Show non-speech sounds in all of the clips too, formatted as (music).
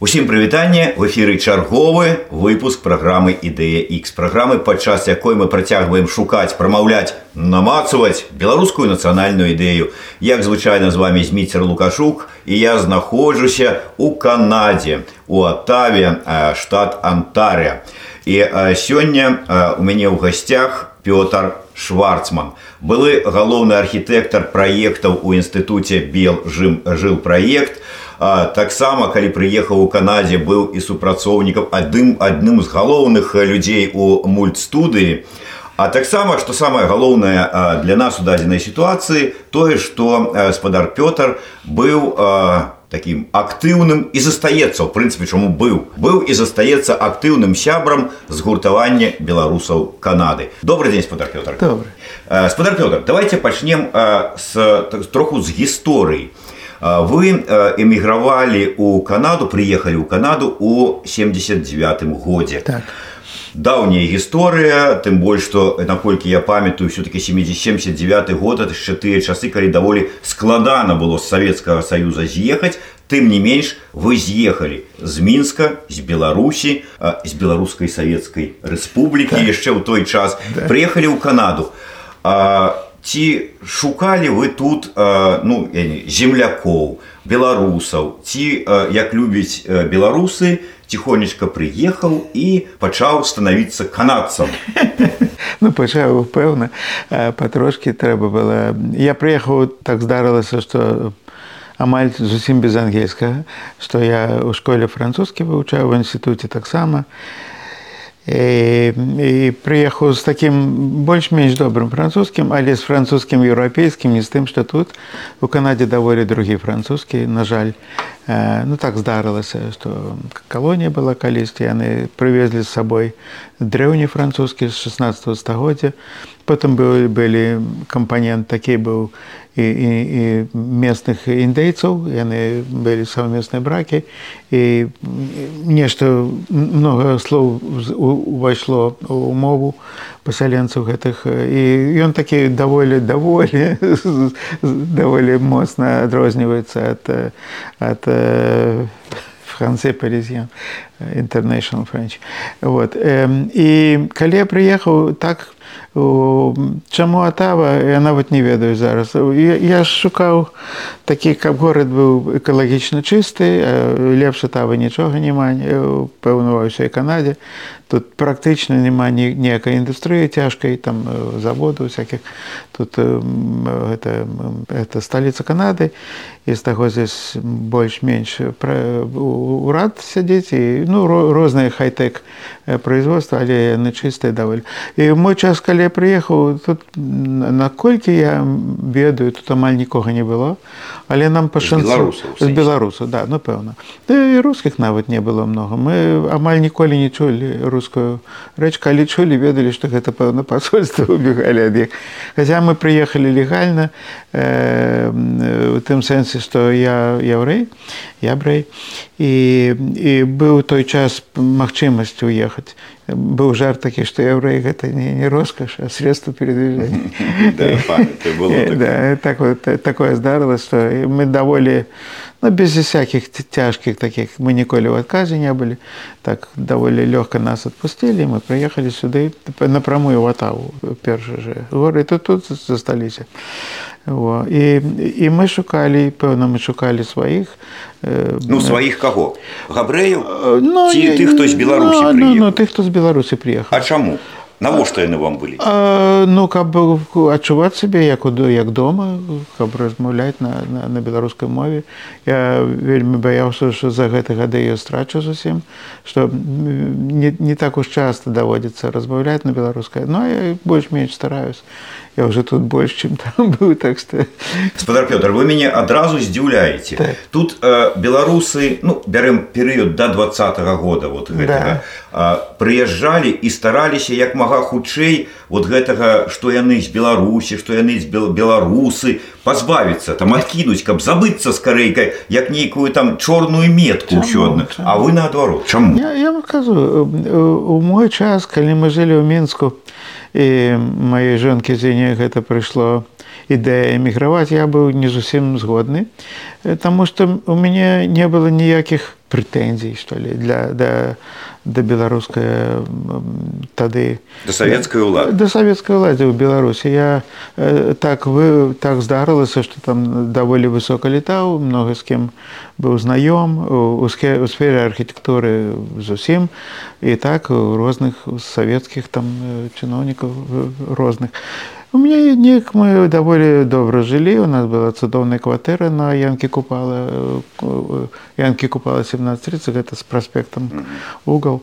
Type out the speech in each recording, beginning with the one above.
Усім прывітанне в эфіры чарговы выпуск праграмы ідэя X праграмы падчас якой мы працягваем шукаць прамаўляць намацаваць беларускую нацыянальную ідэю. Як звычайна з вами зміцер лукашук і я знаходжуся у канадзе у атаве штат антария і сёння у мяне ў гасцях пётр шварцман. Былы галоўны архітэктар праектаў у інстытуце бел жым жыл праект. Таксама калі прыехаў у канадзе быў і супрацоўнікам адным адным з галоўных людзей у мультстудыі. А таксама што самае галоўнае для нас у дадзенай сітуацыі тое што спадар пётр быў таким актыўным і застаецца ў прынцыпе чаму быў. Быў і застаецца актыўным сябрам згуртавання беларусаў канады. Добрый дзень спадар пётр. Спадар пётр давайте пачнем з троху з гісторыі. Вы эмігравалі у канаду приехали ў канаду у 79 годзе. Так. Даўняя гісторыя тым больш што наколькі я памятаю все-таки 79 год это яшчэ тыя часы калі даволі складана было з савецкага саюза з'ехаць. Тым не менш вы з'ехалі з мінска з беларусі з беларускай савецкай рэспублікі яшчэ ў той час. Приехали ў канаду. А ці шукалі вы тут ну землякоў беларусаў? Ці як любіць беларусы тихонечка прыехаў і пачаў станавіцца канадцам (laughs) ну пачаў пэўна патрошки трэба было я прыехаў так здарылася что амаль зусім без ангельскага што я ў школе французскі вывучаю в інстытуце таксама і і прыехаў з такім больш-менш добрым французскім, але з французскім еўрапейскім не з тым, што тут у Канадзе даволі другі французскі, на жаль, ну так здарылася, што калонія была калісьці, яны прывезлі з сабой дрэўні французскі з 16 стагоддзя. Потым былі кампанент такі быў і, і, і местных індейцаў яны былі саўмесныя бракі і нешта много слоў увайшло у мову пасяленцаў гэтых і ён такі даволі даволі (laughs) даволі моцна адрозніваецца ад ад францэ парізьян international French. Вот і калі я прыехаў так Чаму атава я нават не ведаю зараз. Я, я шукаў такі, каб горад быў экалагічна чысты, лепш атавы нічога няма пэўна ва ўсёй Канадзе. Тут практычна няма ніякай індустрыі цяжкай там заводу всяких тут гэта, гэта сталіца Канады і з таго здесь больш-менш урад сядзець і ну, розныя хай-тэк производства, але яны чыстыя даволі. І мой час калі я прыехаў тут наколькі я ведаю тут амаль нікога не было але нам пашанцу з беларусу да ну пэўна да, і рускіх нават не было много. Мы амаль ніколі не чулі рускую рэч калі чулі ведалі што гэта пэўна пасольства убегалі ад іх. Хаця мы прыехалі легальна э, у тым сэнсе што я яўрэй ябрэй. І, і быў той час магчымасць уехаць. Быў жарт такі што яўрэй гэта не, не роскаш а средства передвижения (laughs) так такое. здарылася што мы даволі ну, без всяких цяжкіх таких мы ніколі ў адказе не былі так даволі лёгка нас адпусцілі мы прыехалі сюды напрамую ватаву першы же горы тут тут засталіся О, і, і мы шукалі пэўна мы шукалі сваіх ну сваіх каго габрэяў ну, тых хто з беларусі ну, ну, ну, тых хто з беларусі прыехаў А чаму навошта яны вам былі? а, ну каб адчуваць сябе як у як дома каб размаўляць на, на, на беларускай мове. Я вельмі баяўся що за гэты гады я страчу зусім что не, не так уж часто даводзіцца размаўляць на беларускай. Но я больш-менш стараюсь я уже тут больш чым там (laughs) быў так что спадар Пётр вы мяне адразу здзіўляеце так. тут э, беларусы ну бярэм перыяд до два -го года вот гэтага, да. э, прыязджалі і стараліся як мага хутчэй вот гэтага што яны з беларусі што яны з бел беларусы пазбавіцца там адкінуць каб забыцца з карэйкай як нейкую там чорную метку ўсё а вы наадварот чаму? Я, я кажу у мой час калі мы жылі ў мінску і маёй жонкі зіне гэта прыйшло ідэя эміграваць я быў не зусім згодны Таму што у мяне не было ніякіх прэтэнзій што ли для да, да беларускай тады. Да савецкай улады да савецкай уладзе ў беларусі. Я э, так вы так здарылася што там даволі высока летаў многа з кем быў знаём у сферы архітэктуры зусім. І так у розных савецкіх там чыноўнікаў розных. І У меня неяк мы даволі добра жылі. У нас была цудоўная кватэра на Янкі купала Янкі купала 1730, гэта з праспектам угол.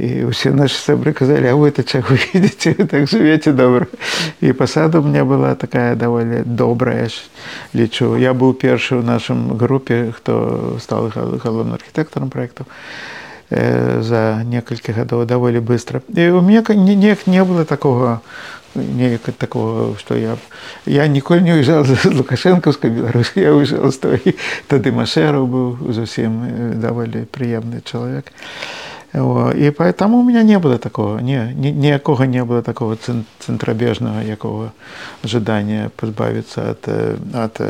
І ўсе нашы сябры казалі, а вы это чаго едзеце, так жывеце добра. І пасада у меня была такая даволі добрая лічу. Я быў першы ў нашым групе, хто стал галоўным архітэктарам проектаў за некалькі гадоў даволі быстро. І у меня неяк не было такого неяк такого что я я ніколі не уезжал з лукашэнкаўскай беларусі я выйшаў з той тады машэраў быў зусім даволі прыемны чалавек і поэтому у меня не было такого не ніякога не было такого цэнтрабежнага якого ожидания пазбавіцца от от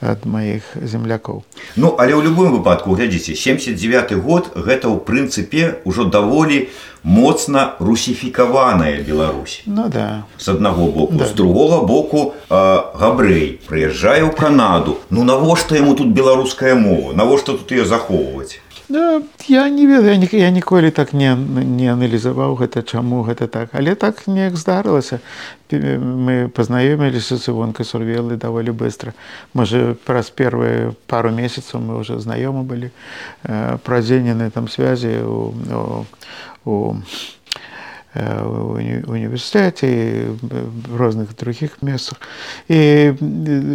ад маіх землякоў ну але ў любым выпадку глядзіце 79 год гэта ў прынцыпе ўжо даволі моцна русіфікаваная Беларусь. Ну да. З аднаго боку. Да. з другога боку габрэй прыязджае ў канаду. Ну навошта яму тут беларуская мова? Навошта тут ее захоўваць Да, я не ведаю я, я ніколі так не, не аналізаваў гэта чаму гэта так. Але так неяк здарылася. Мы пазнаёміліся з івонкай сурвелы даволі быстро можа праз первые пару месяцаў мы уже знаёмы былі э, празенены там связі у, у, у універсітэце в розных других месцах і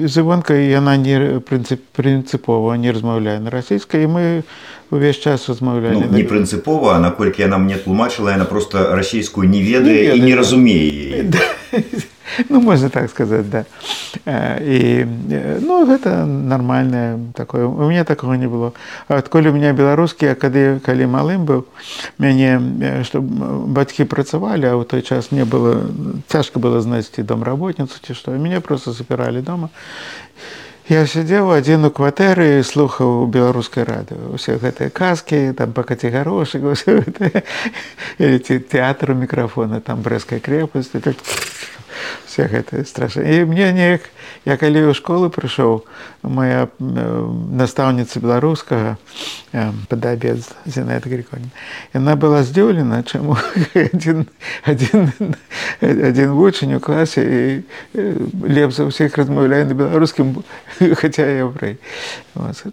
з івонкай яна не прынцып прынцыпова не размаўляе на расійскай і мы увесь час размаўлялі ну, не прынцыпова наколькі яна мне тлумачыла яна просто расійскую не ведае і не разумее (laughs) ну можна так сказаць да. І ну гэта нармальнае такое у меня такого не было. Адколь у меня беларускі кады калі малым быў мяне што бацькі працавалі а ў той час мне было цяжка было знайсці домработніцу ці што мяне просто запіралі дома Я сядзеў адзін у кватэры слухаў беларускай рады усе гэтыя казкі там пакаці гарошык ці тэатру мікрафона там брэскай крепасці так все гэта страшна. І мне неяк я калі ў школы прыйшоў моя настаўніца беларускага падабец зінет гриконь яна была здзіўлена чаму (laughs) адзін, адзін, адзін вучань у класе і леп за ўсіх размаўляе на беларускім (laughs) хаця яўрэй.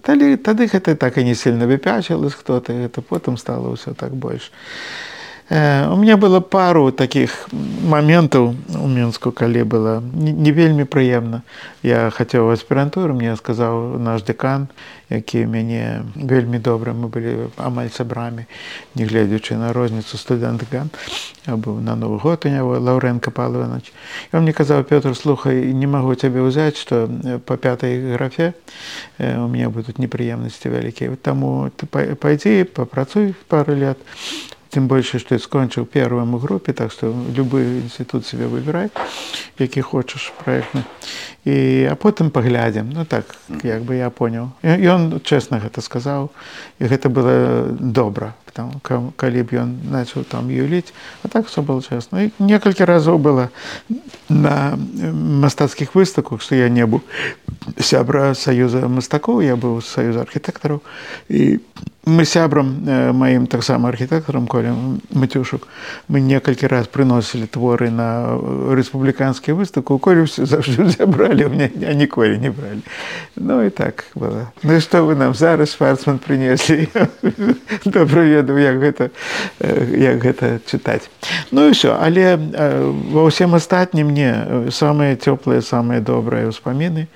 Тады тады гэта так і не сильно выпячылась хто-то это потым стало ўсё так больш Э, у меня было пару таких моментаў у мінску калі было? Не вельмі прыемна я хацеў аспірантуру мне сказаў наш дэкан які мяне вельмі добра мы былі амаль сабрамі нягледзячы на розніцу студэнтка быў на новы год у него лаўренко палович он мне казаў пётр слухай не магу цябе ўзяць што по пятой графе э, у меня будуць непрыемнасці вялікія таму ты пайдзі папрацуй пару лет тым больше што ты скончыў первым у групе так што любы інстытут себе выбірай які хочаш проектны і а потым паглядзім ну так як бы я понял. Ён чэсна гэта сказаў і гэта было добра там калі б ён начал там юліць а так все было і некалькі разоў было на мастацкіх выставках што я не быў сябра саюза мастакоў я быў саюз архітэктараў і мы сябрам э, маім таксама архітэктарам коля мацюшук мы некалькі раз прыносілі творы на рэспубліканскі выставку колю заўжды (laughs) забралі у меня ніколі не бралі ну і так было. Ну што вы нам зараз спартсман прынеслі (laughs) добра ведаў як гэта э, як гэта чытаць ну і ўсё але э, ва ўсім астатнім мне самыя цёплыя самыя добрыя ўспаміны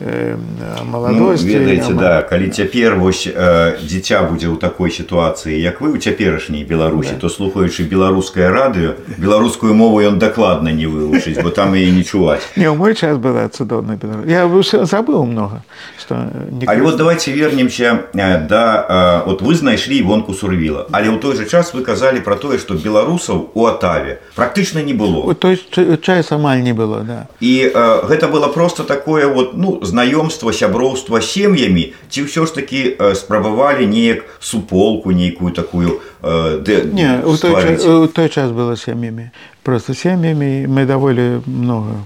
маладосці ну, ведаеце да калі цяпер вось э, дзіця будзе ў такой сітуацыі як вы у цяперашняй беларусі да. то слухаючы беларускае радыё беларускую мову ён дакладна не вывучыць бо там і не чуваць. (laughs) Не ў мой час была цудоўна я забыл много что але вот давайте вернемся да от вы знайшлі вонку сурвіла але ў той же час вы казалі про тое что беларусаў у атаве практычна не было. Той чай амаль не было да. І э, гэта было просто такое вот ну знаёмства сяброўства сем'ямі ці ўсё ж такі спрабавалі неяк суполку нейкую такую ды, не у той, час, у той час было сем'ямі. Просто сем'ямі мы даволі много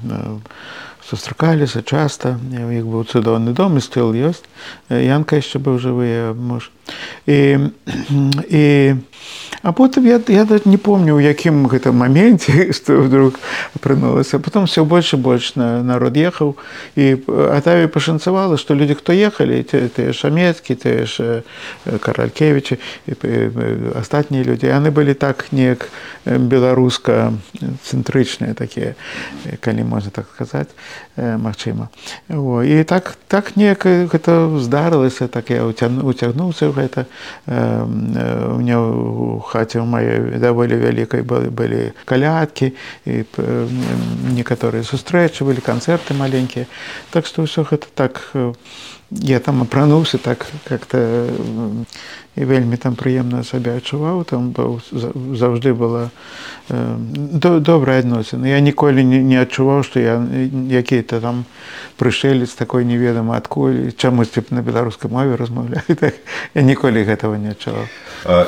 сустракаліся часта. У іх быў цудоўны дом і стыл ёсць. Янка яшчэ быў жывы муж. І (clears throat) і А потым я, я не помню, у якім гэтым моменце, (laughs) што вдруг апынулася. потом все больш і больш на народ ехаў і Атаве пашанцавала, што людзі, хто ехалі, тыя шамецкі, тыя ж каралькевічы астатнія людзі, яны былі так неяк беларуска цэнтрычныя такія, калі можна так сказаць, магчыма. І так, так неяк гэта здарылася, так я уцягнуўся ў гэта. У меня у хаце ў маёй даволі вялікай былі калядкі і некаторыя сустрэчы былі канцэрты маленькія так што ўсё гэта так я там апрануўся так как-то і вельмі там прыемна сабе адчуваў там быў заўжды была э, добрая адносіна я ніколі не, не адчуваў што я які-то там прышэлец такой неведама адкуль чамусьці на беларускай мове размаўляю (laughs) так я ніколі гэтага не адчуваў.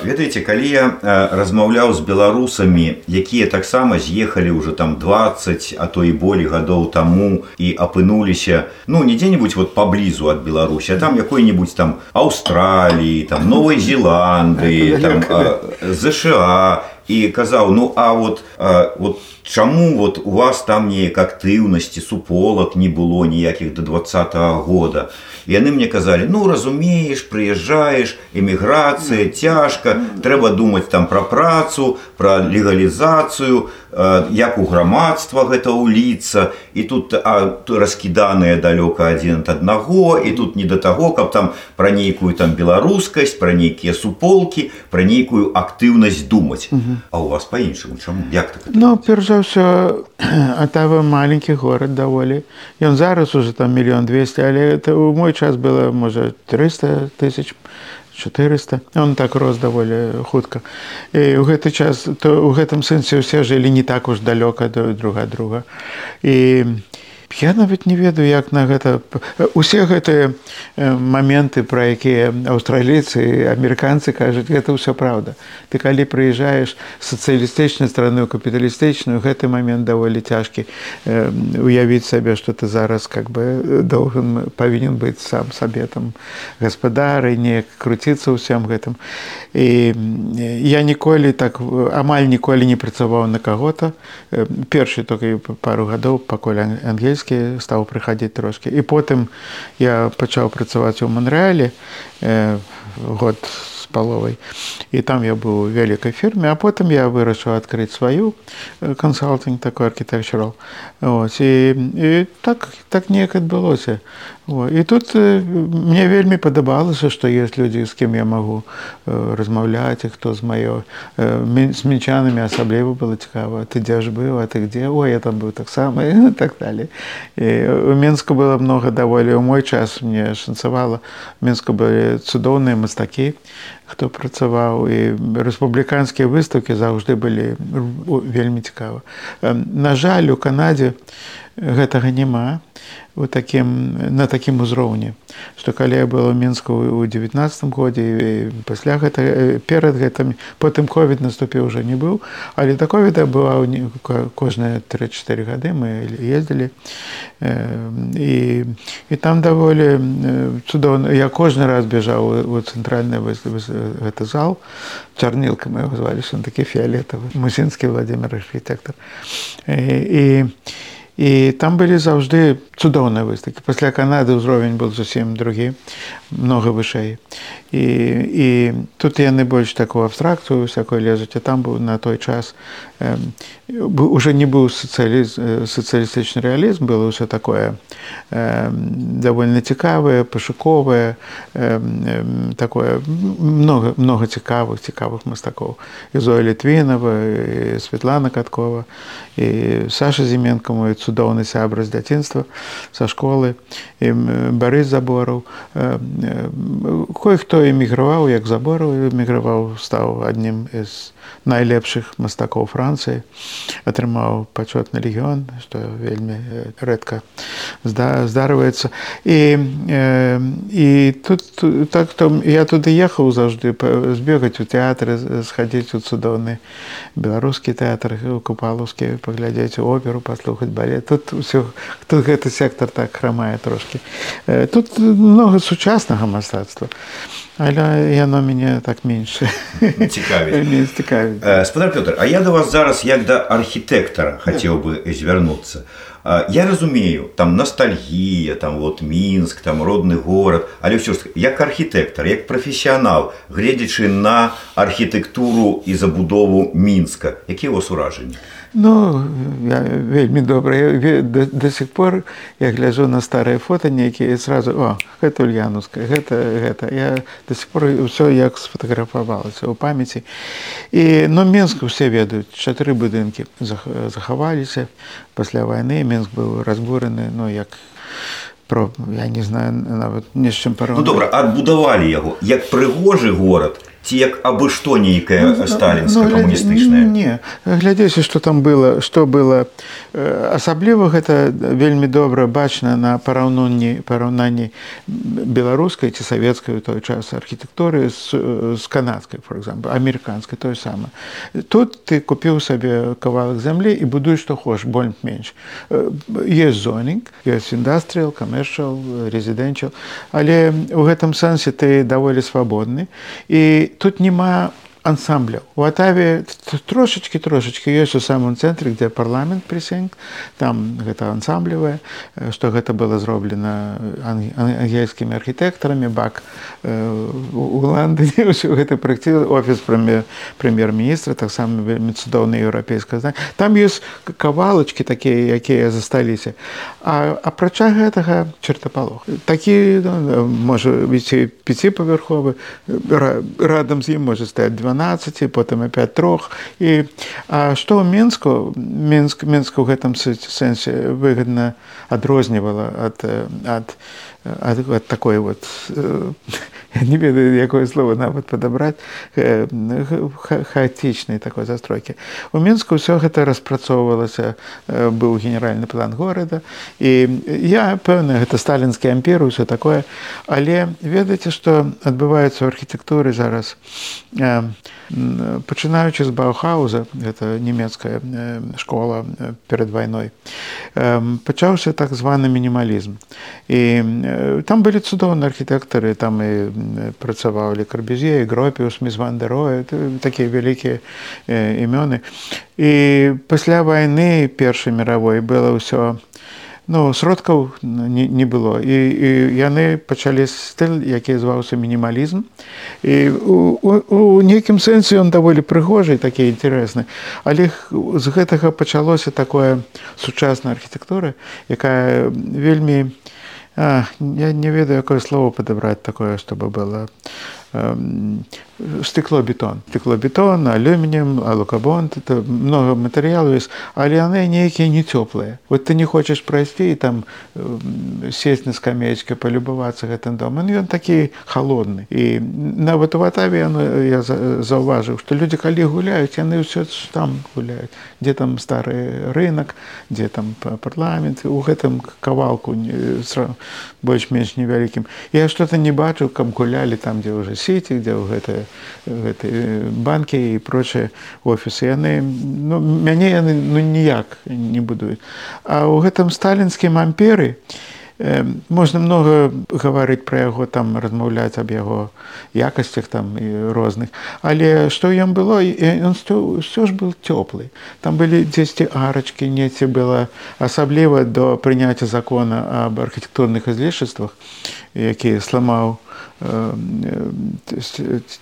Ведаеце калі я размаўляў з беларусамі якія таксама з'ехалі ўжо там 20 а то і болей гадоў таму і апынуліся ну не дзе-нибудь вот паблізу ад беларусі там якой-нибудь там аўстраліі там новой Новой Зеландыі ЗША і казаў ну а вот а, вот чаму вот у вас там неяк актыўнасці суполак не было ніякіх до два -го года Яны мне казалі ну разумееш прыязджаеш эміграцыя цяжка трэба думаць там пра працу пра легалізацыю як у грамадства гэта ўліцца і тут а, раскіданыя далёка адзін ад аднаго і тут не да таго каб там пра нейкую там беларускасць пра нейкія суполкі пра нейкую актыўнасць думаць. А у вас по-іншаму чаму? Як так ну перш за ўсё (clears throat) атава маленькі горад даволі. Ён зараз уже там мільён 200 але это у мой час было можа 300 тысяч 400 он так рос даволі хутка і ў гэты час то у гэтым сэнсе ўсе жылі не так уж далёка да друга друга. І Я нават не ведаю, як на гэта усе гэтыя моменты, пра якія аўстралійцы амерыканцы кажуць, гэта ўсё праўда. Ты калі прыязджаеш сацыялістычнай страны ў капіталістычную, гэты момент даволі цяжкі уявіць сабе, што ты зараз как бы доўжан павінен быць сам сабе там гаспадары, не круціцца ўсім гэтым. І я ніколі так амаль ніколі не працаваў на каго-то. першы толькі пару гадоў пакуль ангельскі англійскі стаў прыхадзіць трошкі і потым я пачаў працаваць у манрэале э, год з паловай і там я быў у вялікай фірме а потым я вырашыў адкрыць сваю кансалтынг такой архітэкчарал і, і так так неяк адбылося і тут э, мне вельмі падабалася, што ёсць людзі, з кім я магу э, размаўляць, хто з маё э, з мінчанамі асабліва было цікава, ты дзе ж быў, а ты где о я там быў таксама (laughs) так далее. У Мску было много даволі у мой час мне шанцавала Мску былі цудоўныя мастакі, хто працаваў і рэспубліканскія выстаўкі заўжды былі вельмі цікава. На жаль, у Канадзе гэтага няма. У такім на такім узроўні што калі я была мінску у девятнадцатым годзе пасля гэта перад гэтым потым ковід наступіў уже не быў. Але да ковіда была кожныя три-4 гады мы ездзілі. І і там даволі цудоўна я кожны раз бежаў у цэнтральны гэты зал. Чарнілка мы яго зваліся такі фіолетавы мусінскі владимир архітэктор і, і І там былі заўжды цудоўныя выставкі. Пасля Канады ўзровень был зусім другі, многа вышэй. І, і тут яны больш такую абстракцыю всякой лезуць, а там быў на той час э, уже не быў сацыялістычны рэалізм, было ўсё такое э, давольна цікавае, пашуковае, э, такое много, много цікавых цікавых мастакоў. І Зоя Літвінова, Светлана Каткова, і Саша Зіменка мой цудоўны цудоўны сябра з дзяцінства са школы. І барыс забораў. Кое-хто эміграваў як забору эміграваў стаў адным з найлепшых мастакоў францыі атрымаў пачотны легіён што вельмі рэдка здарваецца. І і тут так то я туды ехаў заўжды збегаць у тэатры схадзіць у цудоўны беларускі тэатр купалаўскі паглядзець у оперу паслухаць балет. Тут ўсё тут гэты сектор так храмае трошки тут много сучаснага мастацтва але яно мяне так менш цікаві спадар Пётр А я да вас зараз як да архітэктара хацеў бы звярнуцца я разумею там ностальгія там вот мінск там родны горад але ўсё ж як архітэктар як прафесіянал гледзячы на архітэктуру і забудову мінска якія вас уражанні Ну я вельмі добра до, до сих пор я гляжу на старыя фото нейкія сразу о гэта ульянуская гэта гэта я до сих пор ўсё як сфотаграфавалася ў памяці. І но ну, менск усе ведаюць чатыры будынкі захаваліся пасля вайны менск быў разбураны ну як про я не знаю нават не з чым пара ну, добра адбудавалі яго як прыгожы горад ці як абы што нейкае ну, сталінска ну, камуністычнае не глядзеся што там было што было. Асабліва гэта вельмі добра бачна на параўнанні параўнанні беларускай ці савецкай у той час архітэктуры з, з канадскай форзампл амерыканскай тое сама тут ты купіў сабе кавалак зямлі і будуй што хош боль менш есть зонінг ёсць індастрыал камершал резідэнчал але у гэтым сэнсе ты даволі свабодны. І тут няма ансамбляў. У Атаве трошачкі трошачкі ёсць у самым цэнтры, дзе парламент прысень, там гэта ансамблівае, што гэта было зроблена ангельскімі архітэктарамі, бак у Ландыне ўсё (laughs) гэта пракці офіс прэм'ер-міністра, таксама вельмі цудоўна еўрапейска знаць. Там ёсць кавалачкі такія, якія засталіся. А апрача гэтага чертапалох. Такі ну, можа быць пяціпавярховы радам з ім можа стаць два 12 потым опять трох. І а што ў мінску мінск мінску ў гэтым сэнсе выгадна адрознівала ад ад ад, ад такой вот я (laughs) не ведаю якое слово нават падабраць хаатычнай такой застройкі у мінску ўсё гэта распрацоўвалася быў генеральны план горада і я пэўна гэта сталінскі ампер ўсё такое. Але ведаеце што адбываецца ў архітэктуры зараз пачынаючы з баухауза гэта нямецкая школа перад вайной пачаўся так званы мінімалізм. І там былі цудоўныя архітэктары там і працавалі карбюзе гропіус мізвандероя такія вялікія імёны і пасля вайны першай мировой было ўсё ну сродкаў не, не было. І, і яны пачалі стыль які зваўся мінімалізм. І у, у, у нейкім сэнсе ён даволі прыгожы такі інтарэсны. Але з гэтага пачалося такое сучасная архітэктура якая вельмі а, я не ведаю якое слово падабраць такое чтобы было стеклобетон. Стеклобетон алюмініем алукабон это много матэрыялу есть але яны нейкія не цёплыя вот ты не хочаш прайсці і там сесть на скамеечка палюбавацца гэтым домам ён такі холодны і нават у ватаве я заўважыў што людзі калі гуляюць яны ўсё там гуляюць дзе там стары рынок дзе там парламент у гэтым кавалку больш-менш невялікім. Я что-то не бачыў каб гулялі там дзе уже сеці дзе ў гэты, гэты банкі і прочыя офісы яны ну, мяне яны ну, ніяк не будуюць а ў гэтым сталінскім амперы можна много гаварыць пра яго там размаўляць аб яго якасцях там і розных але што ён было? Ён ўсё ж был цёплы там былі дзесьці арачкі неці было асабліва до прыняцця закона аб архітэктурных излішествах які сламаў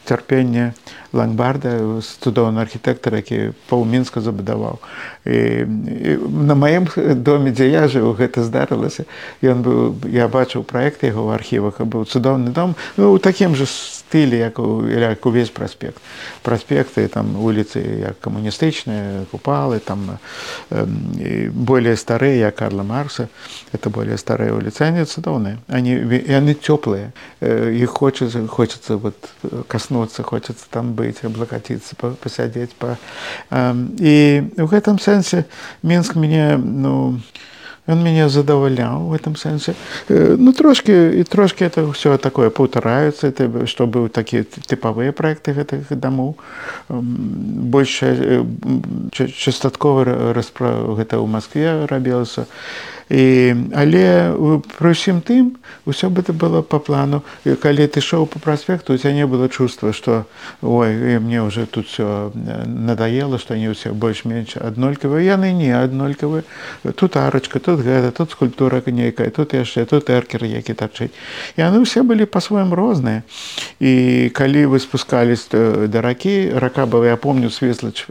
цярпенне лангбарда цудоўны архітэктар які паўмінска забудаваў і, і на маім доме дзе я жыў гэта здарылася ён быў я бачыў праект яго ў архівах быў цудоўны дом. Ну, у такім жа стылі як у, як увесь праспект праспекты там вуліцы як камуністычныя купалы там э, более старыя Карла маркса это более старыя улицы они цудоўныя они яны цёплыя іх хочется хочется вот коснуться хочется там быць аблакаціцца пасядзець па і в гэтым сэнсе мінск мяне ну он меня задаволял в этом сенсе. Э, ну, трошки, и трошки это все такое повторяется, это, что были такие типовые проекты этих домов. Больше частотково расправа это в Москве робилось. І, але пры ўсім тым усё бы это было по плану калі ты шоў по праспекту у тебя не было чувства что ой мне уже тут все надоело что они ўсе больш-менш аднолькавыя яны не аднолькавы тут арачка тут гэта тут скульптура нейкая тут яшчэ тут эркер які тачыць яны ўсе былі по-свойму розныя і калі вы спускались да ракі рака была я помню свеслач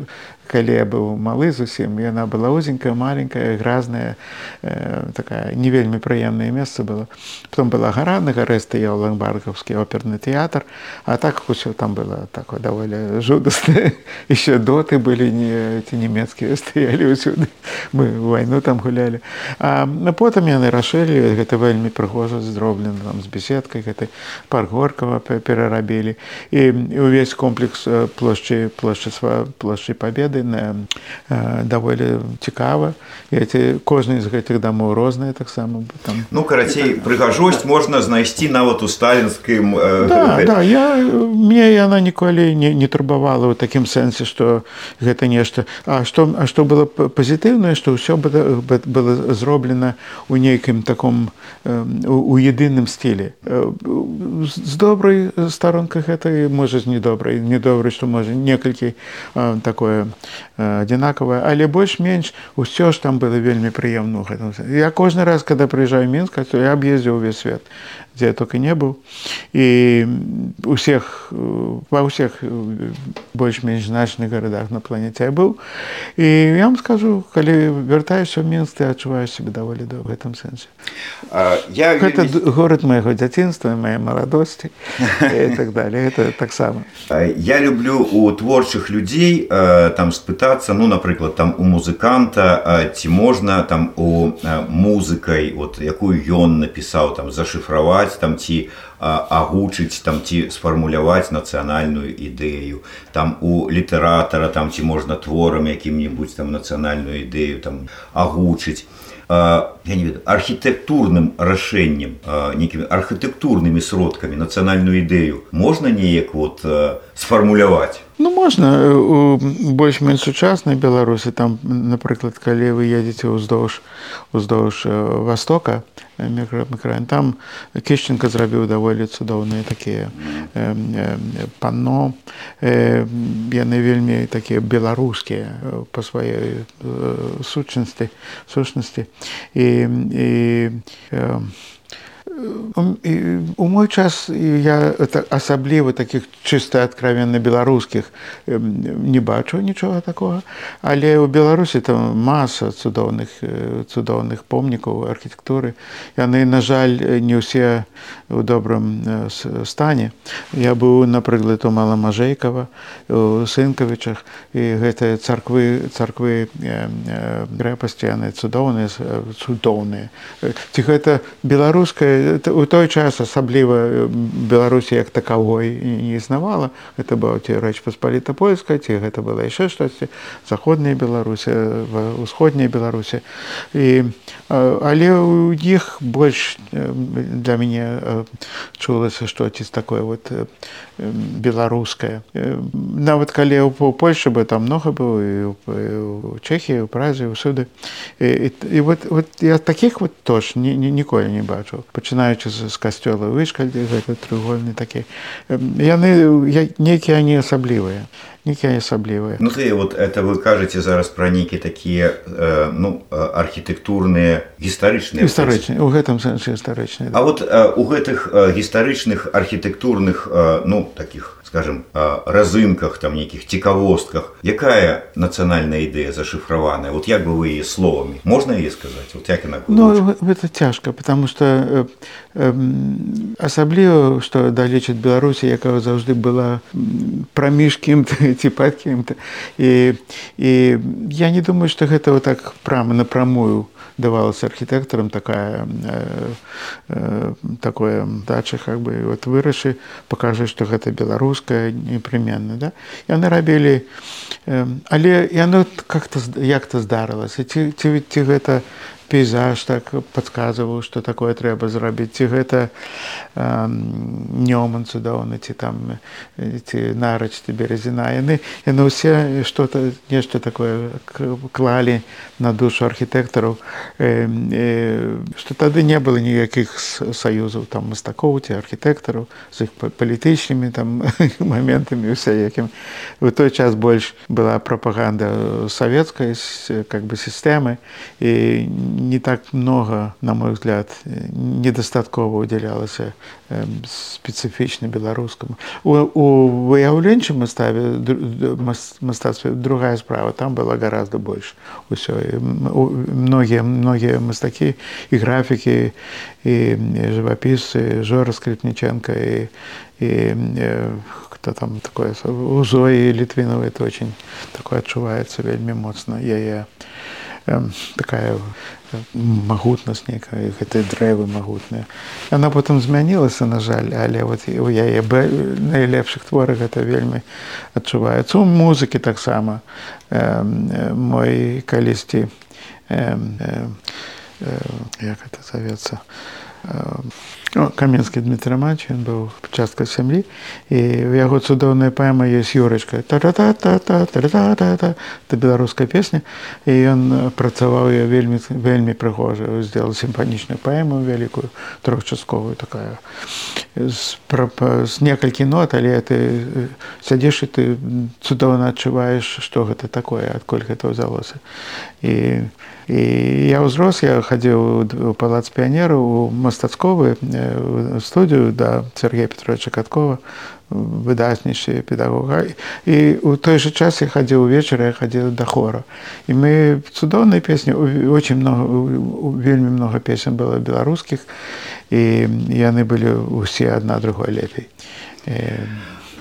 калі я быў малы зусім яна была узенькая маленькая гразная э, такая не вельмі прыемнае месца было. Потом была гора на гарэ стаяў ламбаргаўскі оперны тэатр а так усё там было такое даволі жудасна. (laughs) Еще доты былі не ці нямецкія стаялі ўсюды. Мы вайну там гулялі. А потым яны рашылі гэта вельмі прыгожа зроблена там з беседкай гэты парк горкава перарабілі. І увесь комплекс плошчы плошчы плошчы победы гады даволі цікава. Эти кожны з гэтых дамоў розныя таксама там ну карацей прыгажосць можна знайсці нават у сталінскім да, да, я мне яна ніколі не, не турбавала ў такім сэнсе што гэта нешта. А што а што было пазітыўнае што ўсё было зроблена у нейкім таком у едыным стілі з добрай старонках гэта можа з недобрай. Недобрай што можа некалькі такое адзінакавая але больш-менш усё ж там было вельмі прыемна я кожны раз когда прыязджаю мінска то я аб'ездзіў увесь свет дзе я только не быў і усіх ва ўсіх больш-менш значных гарадах на планеце я быў і я вам скажу калі вяртаюся ў мінск ты адчуваю себе даволі да в гэтым сэнсе я гэта вельмі... город майго дзяцінства мае маладосці так далее. Это таксама я люблю у творчых людзей там спытацца ну напрыклад там у музыканта ці можна там у музыкай вот якую ён напісаў там зашыфраваць сфармуляваць там ці агучыць там ці сфармуляваць нацыянальную ідэю. Там у літаратара там ці можна творам якім-небудзь там нацыянальную ідэю там агучыць. Я не ведаю архітэктурным рашэннем нейкімі архітэктурнымі сродкамі нацыянальную ідэю можна неяк вот сфармуляваць. Ну можна у больш-менш сучаснай беларусі там напрыклад калі вы едзеце ўздоўж уздоўж востока мікраін там кішченко зрабіў даволі цудоўныя такія панно. Яны вельмі такія беларускія па сваёй сучнасці сущнасці і, і у мой час я асабліва таких чыста адкровенно беларускіх не бачу нічога такого. Але у беларусі там маса цудоўных цудоўных помнікаў архітэктуры. Яны на жаль не ўсе у добрым стане. Я быў напрыклад у маламажэйкава у сынкавічах і гэтыя царквы царквы грэпасці яны цудоўныя цудоўныя. Ці гэта беларуская у той час асабліва беларусі як такавой не існавала гэта была ці рэч паспаліта польская ці гэта была яшчэ штосьці заходняя беларусі усходняя беларусі і але у іх больш для мяне чулася штосьці такое вот беларускае. Нават калі у польльше бы там много было і у чэхі у празе ўсюды. І, і вот, вот я таких вот тож ні, ні, ніколі не бачу пачына пачынаючы з касцёла вышкальдзе гэта трыгольны такі. Яны нейкія не асаблівыя нейкія асаблівыя ну ты вот это вы кажаце зараз пра нейкі такія э, ну архітэктурныя гістарычныя гістарычныя у гэтым сэнсе гістарычныя А вот э, у гэтых э, гістарычных архітэктурных э, ну таких скажем разынках там нейкіх цікавостках якая нацыянальная ідэя зашифраваная вот як бы вы яе словамі можна яе сказаць вот як ну, это цяжка потому что э, э, асабліва что далечыць беларусі якая заўжды была праміж кім-то (laughs) ці пад кім-то і і я не думаю что гэта вот так прама напрамую давалась архітэктарам такая э, э, такое дача как бы вот вырашыць пакажы што гэта беларуская непременна да. Яны рабілі э, але яно как-то як-то здарылася ці ці, ці гэта пейзаж так подказываў что такое трэба зрабіць ці гэта э, нёман цудоўны ці там ці нарач ці березіна яны яны ўсе что-то нешта такое клалі на душу архітэктараў. Э, э, что тады не было ніякіх саюзаў там мастакоў ці архітэктараў з іх палітычнымі там (laughs) моментамі усе якім у той час больш была прапаганда савецкай как бы сістэмы. І не так много, на мой взгляд, недостаткова уделялася специфічна беларускаму. У, у выяўленчым маставе мастацтве другая справа там была гораздо больш усё. Многія многія мастакі і графікі і жывапісцы жора скрипніченко і, і кто там такое у зоі літвінова это очень такое адчуваецца вельмі моцна яе такая магутнасць некая гэтыя дрэвы магутныя яна потым змянілася на жаль але вот у яе найлепшых творах гэта вельмі адчуваецца у музыкі таксама. Э, мой калісьці э, э, як это завецца э, Ну, каменскі Дмітрий Мач ён быў частка сям'і і у яго цудоўная паэма ёсць юрачка та беларуская песня і ён працаваў я вельмі вельмі прыгожа сделал сімфанічную паэму вялікую трохчасковую такая з, з некалькі нот але ты сядзеш і ты цудоўна адчуваеш што гэта такое адкуль гэта ўзялося і і я ўзрос я хадзіў у палац піянеру у мастацковы студыю да Сергея Петровича Каткова выдаснейшы педагога і у той же час я хадзіў увечары я хадзіў да хора і мы цудоўнай песні очень много вельмі много песен было беларускіх і яны былі усе адна другой лепей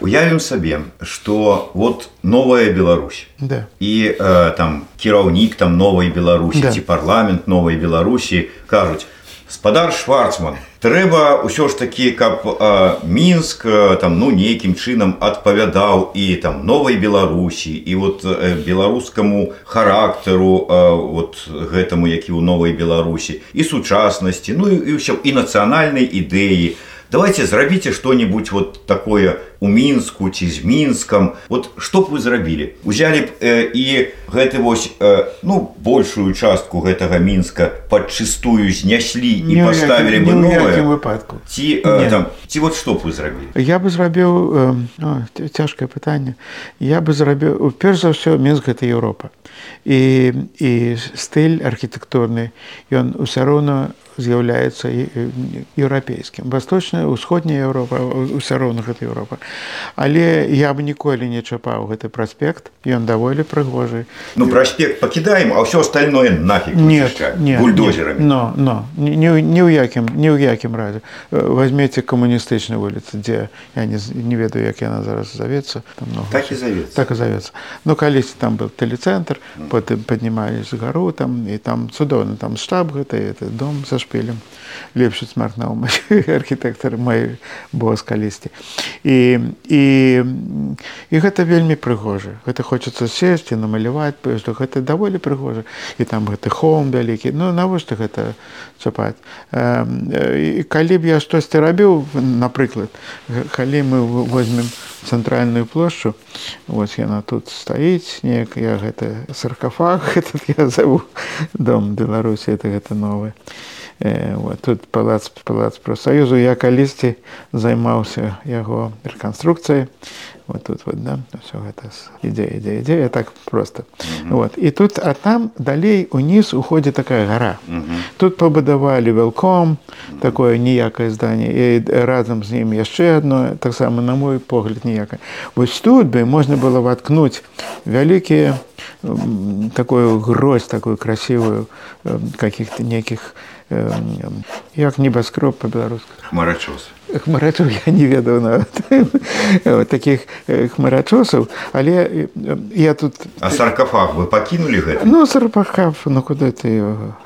уявім сабе что вот новая Беларусь да. і э, там кіраўнік там новой беларусі да. ці парламент новой беларусі кажуць спадар шварцман трэба ўсё ж такі каб э, мінск э, там ну нейкім чынам адпавядаў і там новой беларусі і вот э, беларускаму характару э, вот гэтаму які ў новой беларусі і сучаснасці ну і ўсё і нацыянальнай ідэі давайте зрабіце что-нибудь вот такое у мінску ці з мінскам вот что б вы зрабілі. Узялі б э, і гэты вось э, ну большую частку гэтага мінска падчыстую зняслі і поставілі бы новое выпадку ці э, там ці вот что б вы зрабілі. Я бы зрабіў э, цяжкае пытанне. Я бы зрабіў перш за ўсё мінск гэта Еўропа. І і стыль архітэктурны ён усё роўна з'яўляецца еўрапейскім восточная усходняя Еўропа ўсё роўна гэта Еўропа але я бы ніколі не чапаў гэты праспект ён даволі прыгожы ну праспект пакідаем а ўсё остальное нафиг нет бульдозерами. Но но ні ў якім ні ў якім разе возьмеце камуністычны вуліцы дзе я не, не ведаю як яна зараз завецца там много так і завецца так і завецца ну калісьці там был тэлецэнтр потым паднімались гару там і там цудоўна там штаб гэта это дом за шпілем лепшы смартна (laughs) архітэктар мой бос калісьці і і і гэта вельмі прыгожа. Гэта хочацца сесці намаляваць што гэта даволі прыгожа. І там гэты хоум вялікі. Ну навошта гэта чапаць? І калі б я штосьці рабіў напрыклад калі мы возьмем цэнтральную плошчу вось яна тут стаіць неяк я гэта саркафаг (laughs) этот я заву дом беларусі это гэта новы вот, тут палац палац прафсаюзу я калісьці займаўся яго рэканструкцыяй. Вот тут вот да все гэта ідзея ідзея ідзея так просто угу. вот і тут а там далей уніз уходзе такая гора угу. тут пабудавалі велком такое ніякае здание і разам з ім яшчэ одно таксама на мой погляд ніякае. Вось тут бы можна было воткнуть вялікія такую грозь такую красивую каких-то неких як небаскроб по-беларуску. Хмарачос хмарачоў я не ведаў нават. (laughs) Таких хмарачосаў. Але я тут а саркафаг вы пакінулі (laughs) гэта ну сарпахав ну куда ты его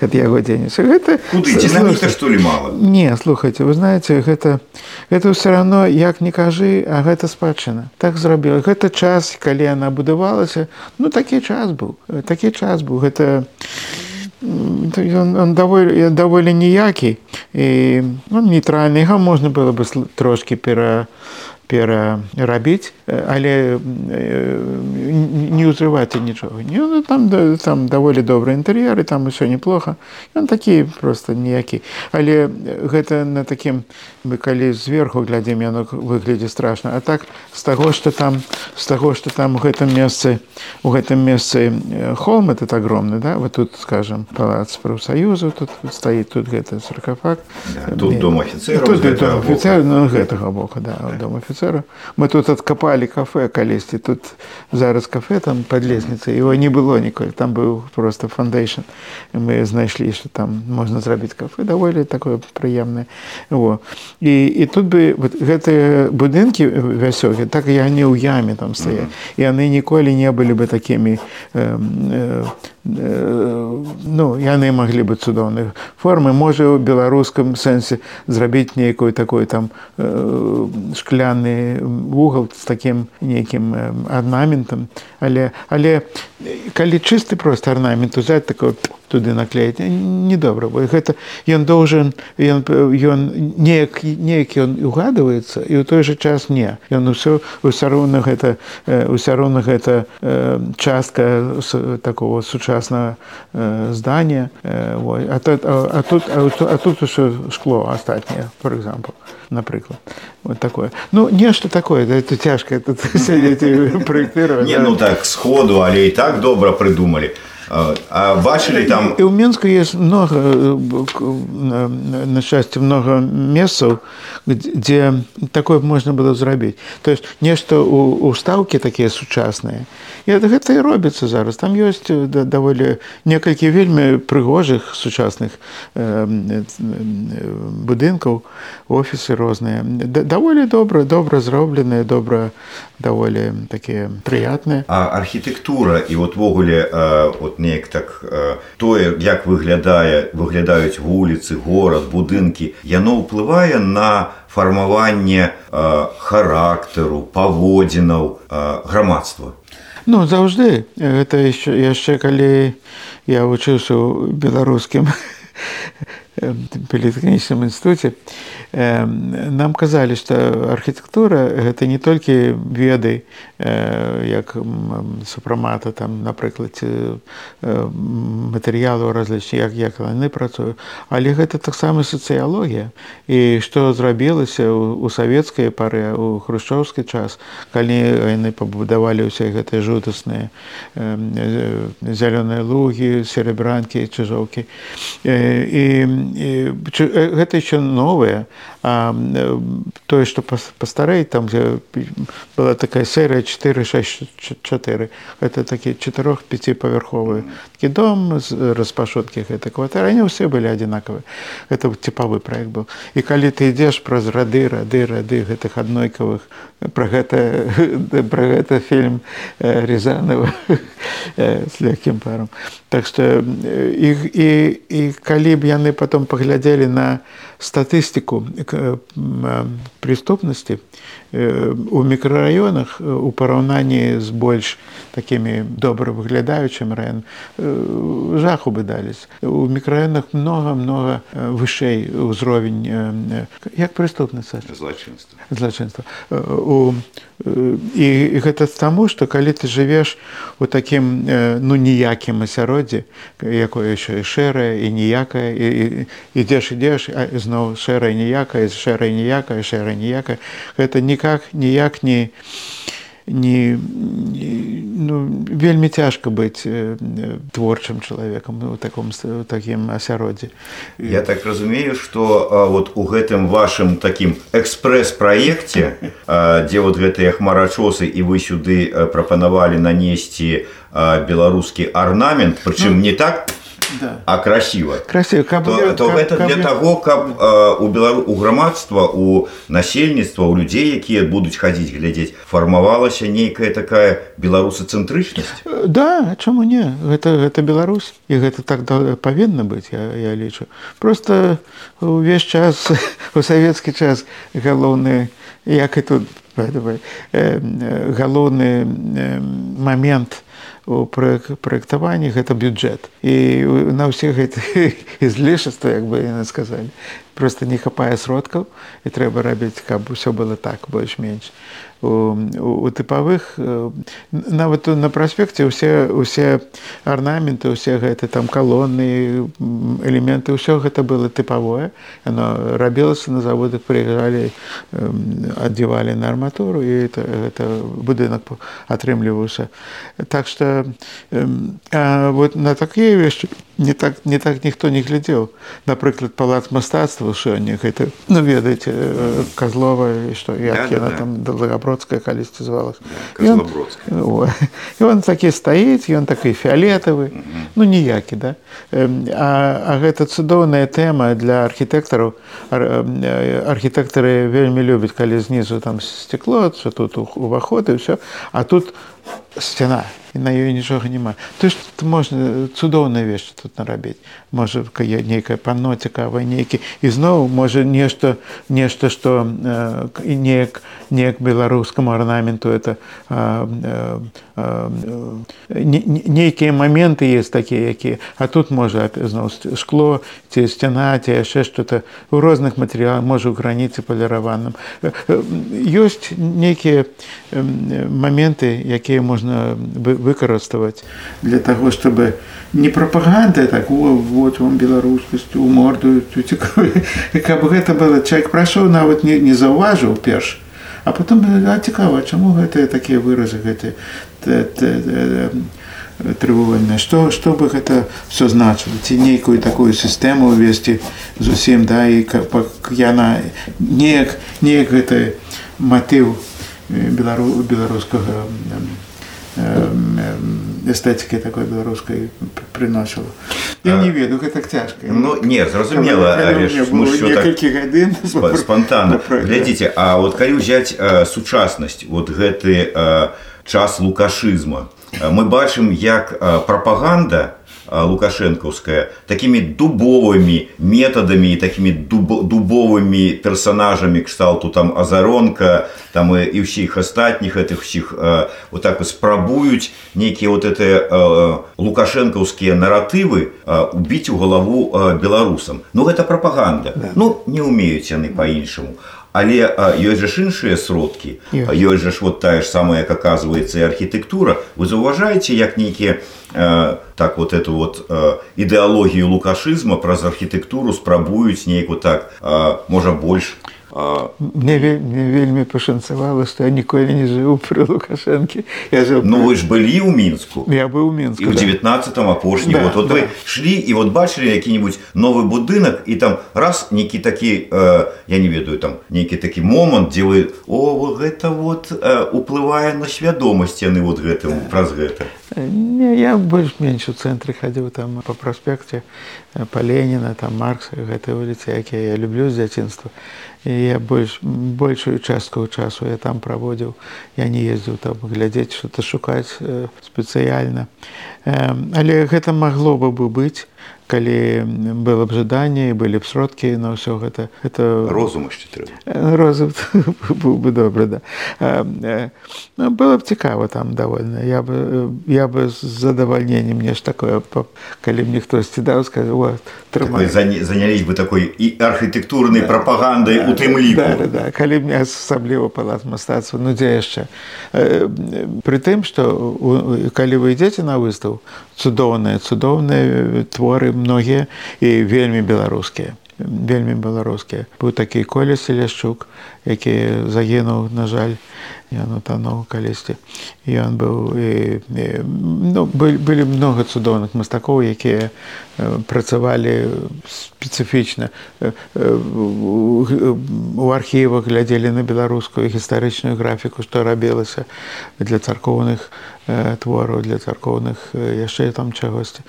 ад яго дзенец гэта что ли мало? Не слухайте вы знаете гэта это ўсё равно як не кажы а гэта спадчына. Так зрабіла гэта час калі яна будавалася ну такі час быў такі час быў гэта ён, ён даволі даволі ніякі і ну, нейтральны га можна было бы трошки пера перарабіць але не ўзрываць нічога не там там даволі добры інтэр'еры там усё неплохо. Ён такі просто ніякі але гэта на такім мы калі зверху глядзім яно выглядзе страшна. А так з таго что там з таго что там у гэтым месцы у гэтым месцы холм этот огромны да вот тут скажем палац прафсаюзу тут стаіць тут гэты саркафак да, тут дом офіцер гэтага бока да дом офіцер офіцера мы тут адкапалі кафе калісьці тут зараз кафе там под лесніцай его не было ніколі там быў просто фандейшн мы знайшлі что там можна зрабіць кафе. Даволі такое прыемнае во. І і тут бы вот гэтыя будынкі вясёлкі так я не ў яме там стаять яны ніколі не былі бы такімі э, э, ну яны маглі бы цудоўных формы. Можа ў беларускам сэнсе зрабіць нейкую такой там шкляны вугал з таким нейкім арнаментам але але калі чысты просто арнамент узяць такой туды наклеіць недобра бо гэта ён должен ён ён неяк неяк ён угадываецца і ў той жа час не. Ён усё ўсё роўна гэта ўсё роўна гэта частка такого сучаснага здання а тут а тут а тут усё шкло астатняе for example напрыклад. Вот такое. Ну нешта такое да, это цяжка это (laughs) (laughs) проектировать не ну так сходу але і так добра прыдумалі А бачили там і ў Мску есть много на счастье много месцаў дзе такое можна было зрабіць то есть нешта у стаўкі такія сучасныя і гэта і робіцца зараз. Там ёсць даволі некалькі вельмі прыгожых сучасных будынкаў офісы розныя даволі добра добра зробленыя добра даволі такія прыятныя а архітэктура і вот ввогуле от неяк так тое як выглядае выглядаюць вуліцы горад будынкі яно ўплывае на фармаванне характару паводзінаў грамадства. Ну заўжды гэта яшчэ калі я вучыўся беларускім (laughs) палітэхнічным інстытуце нам казалі што архітэктура гэта не толькі веды як супрамата там напрыклад матэрыялу разлічні як як яны працуюць але гэта таксама сацыялогія і што зрабілася у савецкай пары у хрушчоўскі час калі яны пабудавалі ўсе гэтыя жудасныя зялёныя лугі серебранкі чыжоўкі і, і гэта еще новое. А тое что пастарэць там была такая серыя 464 это такі чатырох пяціпавярховы такі дом з распашоткі гэтай кватэры они ўсе былі адзінакавыя это типавы проект быў і калі ты ідзеш праз рады рады рады гэтых аднойкавых про гэта (laughs) про гэта фільм рязанова (laughs) с легкім паром. Так что іх і і калі б яны потом паглядзелі на статыстыку преступнасці у мікрараёнах у параўнанні з больш такімі добра выглядаючым раён жаху бы дались. У мікрараёнах много много вышэй узровень як прыступніца злачынства злачынства у і, і гэта таму што калі ты жывеш у такім ну ніякім асяроддзі якое яшчэ шэрае і ніякае і ідзеш ідзеш зноў шэрая ніякая шэрая ніякая шэрая ніякая гэта никак ніяк не не, ну, вельмі цяжка быць творчым чалавекам у таком такім асяроддзе я так разумею что вот у гэтым вашым таким экспрэс-праекце дзе вот гэтыя хмарачосы і вы сюды прапанавалі нанесці беларускі арнамент прычым ну, не так да. а красиво. Красиво. Каб, то, то каб, это каб, для каб... того каб э, у белару у грамадства у насельніцтва у людзей якія будуць хадзіць глядзець фармавалася нейкая такая беларусацэнтрычнасць да чаму не? Гэта гэта Беларусь і гэта так да, павінна быць я, я лічу просто увесь час (laughs) у савецкі час галоўны як і тут галоўны момент. у у праектаванні гэта бюджэт. І на ўсе гэтых (laughs) ізлішаства як бы яны сказалі просто не хапае сродкаў і трэба рабіць каб усё было так больш-менш у, у тыпавых э, нават на праспекце усе усе арнаменты усе гэты там калоны элементы ўсё гэта было тыпавое. Оно рабілася на заводах прыязджалі адзівалі на арматуру і это, это будынак атрымліваўся. Так что вот на такія вещи не так не так ніхто не глядзеў. Напрыклад палац мастацтва сёння гэта ну ведаеце э, казлова што як яна там да бродская калісьці звалась да, і он такі стаіць ён такі фіолетавы ну ніякі да. А, а гэта цудоўная тэма для архітэктараў. Архітэктары вельмі любяць калі знізу там стекло що тут уваход і ўсё. А тут сцяна і на ёй нічога няма то ж можна цудоўныя вещи тут нарабіць можа нейкае панно цікавае нейкі ізноў можа нешта нешта што і неяк неяк беларускаму арнаменту это нейкія моменты есть такія якія а тут можа зноў шкло ці сцяна ці яшчэ что-то. У розных матэрыялах можа у граніцы паліраваным ёсць нейкія моменты якія можна выкарыставаць для таго чтобы не прапаганда так о, вот вам беларускасць у морду (laughs) каб гэта было. Чалавек прайшоў нават не, не заўважыў перш а потом а цікава чаму гэтыя такія выразы гэты трывольныя што што бы гэта все значыла? Ці нейкую такую сістэму увесці зусім да і яна неяк неяк гэты матыў белару беларускага эстэтыкі такой беларускай прыносіла я не ведаю гэта цяжка ну не зразумела некалькі гадзін спонтанна глядзіце А вот калі ўзяць сучаснасць вот гэты час лукашызма мы бачым як прапаганда лукашэнкаўская такімі дубовымі метадамі такімі дуб, дубовымі персонажамі кшталту там азаронка там і, і ўсіх астатніх гэтых усіх вот так спрабуюць нейкія вот это лукашэнкаўскія наратывы убіць у галаву беларусам ну гэта прапаганда да. ну не умеюць яны по-іншаму але ёсць жа ж іншыя сродкі. Ёсць. Жа ж вот тая ж самая як оказывается і архітэктура. Вы заўважаеце як нейкія так вот эту вот ідэалогію лукашызма праз архітэктуру спрабуюць нейку так можа больш мне, мне вельмі пашанцавала што я ніколі не жыў пры лукашэнкі. Я жыў ну вы ж былі ў мінску. Я быў у мінску у девятнадцатом апошні да, вот, вот да. вы шлі і вот бачылі які-нибудь новы будынак і там раз нейкі такі э, я не ведаю там нейкі такі момант дзе вы о гэта вот э, уплывае на свядомасць яны вот гэтым праз гэта Не, я больш-менш у цэнтры хадзіў там па праспекце па Леніна, там Маркса, гэтай вуліцы, якія я люблю з дзяцінства. І я больш, большую частку часу я там праводзіў. Я не ездзіў там глядзець, што-то шукаць спецыяльна. Але гэта магло бы бы быць, калі было б жаданне былі б сродкі на ўсё гэта это розум трэба. Розум (laughs) быў бы добра да. Ну, было б цікава там довольно я бы я бы з задавальненнем ж такое калі мне хтосьці даў скажу вот занялись бы такой і архітэктурнай да, прапагандай да, у тым ліку. Да, да, да. калі мне асабліва палац мастацтва ну дзе яшчэ? Пры тым што калі вы ідзеце на выстаў цудоўныя цудоўныя творы многія і вельмі беларускія. Вельмі беларускія. Быў такі коля селяшчук які загінуў на жаль ён утонуў калісьці. Ён быў і, і, ну, былі много цудоўных мастакоў якія працавалі спецыфічна. У архівах глядзелі на беларускую гістарычную графіку што рабілася для царкоўных твораў для царкоўных яшчэ там чагосьці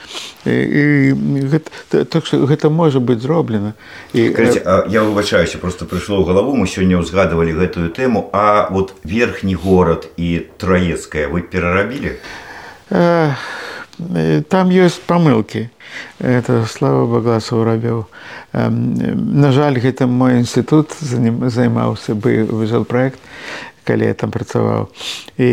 і, гэта, так што гэта можа быць зроблена. І Кажите, я выбачаюся просто прыйшло ў галаву мы сёння ўзгадывалі гэтую тэму. А вот верхні горад і траецкая вы перарабілі? Там ёсць памылкі. Это слава багласу рабіў. На жаль гэта мой інстытут займаўся бы выжал проект калі я там працаваў і